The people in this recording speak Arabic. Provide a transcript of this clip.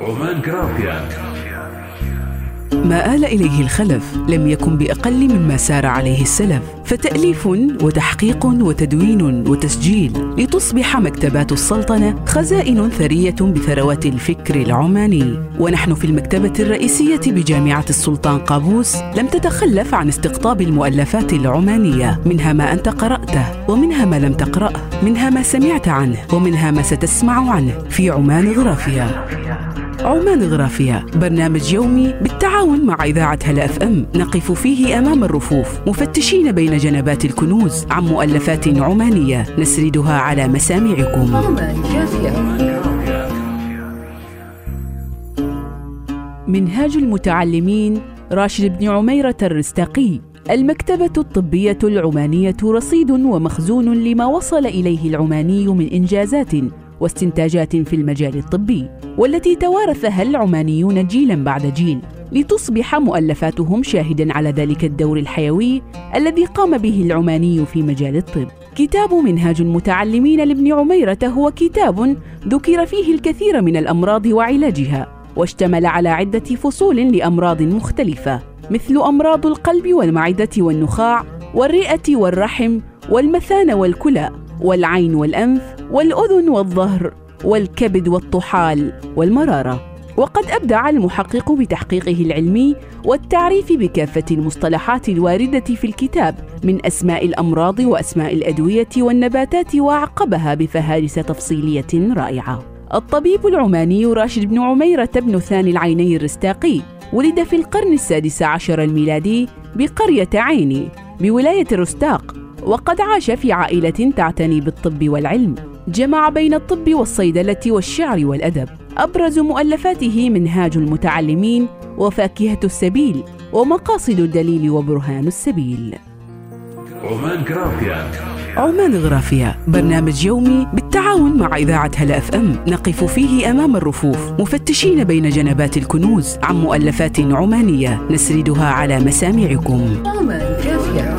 عمان جرافيا ما آل إليه الخلف لم يكن بأقل مما سار عليه السلف فتأليف وتحقيق وتدوين وتسجيل لتصبح مكتبات السلطنة خزائن ثرية بثروات الفكر العماني. ونحن في المكتبة الرئيسية بجامعة السلطان قابوس لم تتخلف عن استقطاب المؤلفات العمانية منها ما أنت قرأته ومنها ما لم تقرأه منها ما سمعت عنه ومنها ما ستسمع عنه في عمان غرافيا. عمان غرافيا برنامج يومي بالتعاون مع إذاعة هلا أف أم. نقف فيه أمام الرفوف. مفتشين بين جنبات الكنوز عن مؤلفات عمانية. نسردها على مسامعكم. منهاج المتعلمين راشد بن عميرة الرستاقي المكتبة الطبية العمانية رصيد ومخزون لما وصل إليه العماني من إنجازات. واستنتاجات في المجال الطبي والتي توارثها العمانيون جيلا بعد جيل لتصبح مؤلفاتهم شاهدا على ذلك الدور الحيوي الذي قام به العماني في مجال الطب. كتاب منهاج المتعلمين لابن عميرة هو كتاب ذكر فيه الكثير من الأمراض وعلاجها واشتمل على عدة فصول لأمراض مختلفة مثل أمراض القلب والمعدة والنخاع والرئة والرحم والمثانة والكلى والعين والأنف والأذن والظهر والكبد والطحال والمرارة. وقد أبدع المحقق بتحقيقه العلمي والتعريف بكافة المصطلحات الواردة في الكتاب من أسماء الأمراض وأسماء الأدوية والنباتات وأعقبها بفهارس تفصيلية رائعة. الطبيب العماني راشد بن عميرة بن ثاني العيني الرستاقي ولد في القرن السادس عشر الميلادي بقرية عيني بولاية رستاق وقد عاش في عائلة تعتني بالطب والعلم. جمع بين الطب والصيدلة والشعر والأدب. أبرز مؤلفاته منهاج المتعلمين وفاكهة السبيل ومقاصد الدليل وبرهان السبيل. عمان جرافيا عمان غرافيا برنامج يومي بالتعاون مع إذاعة هلا أف أم. نقف فيه أمام الرفوف مفتشين بين جنبات الكنوز عن مؤلفات عمانية. نسردها على مسامعكم. عمان كافية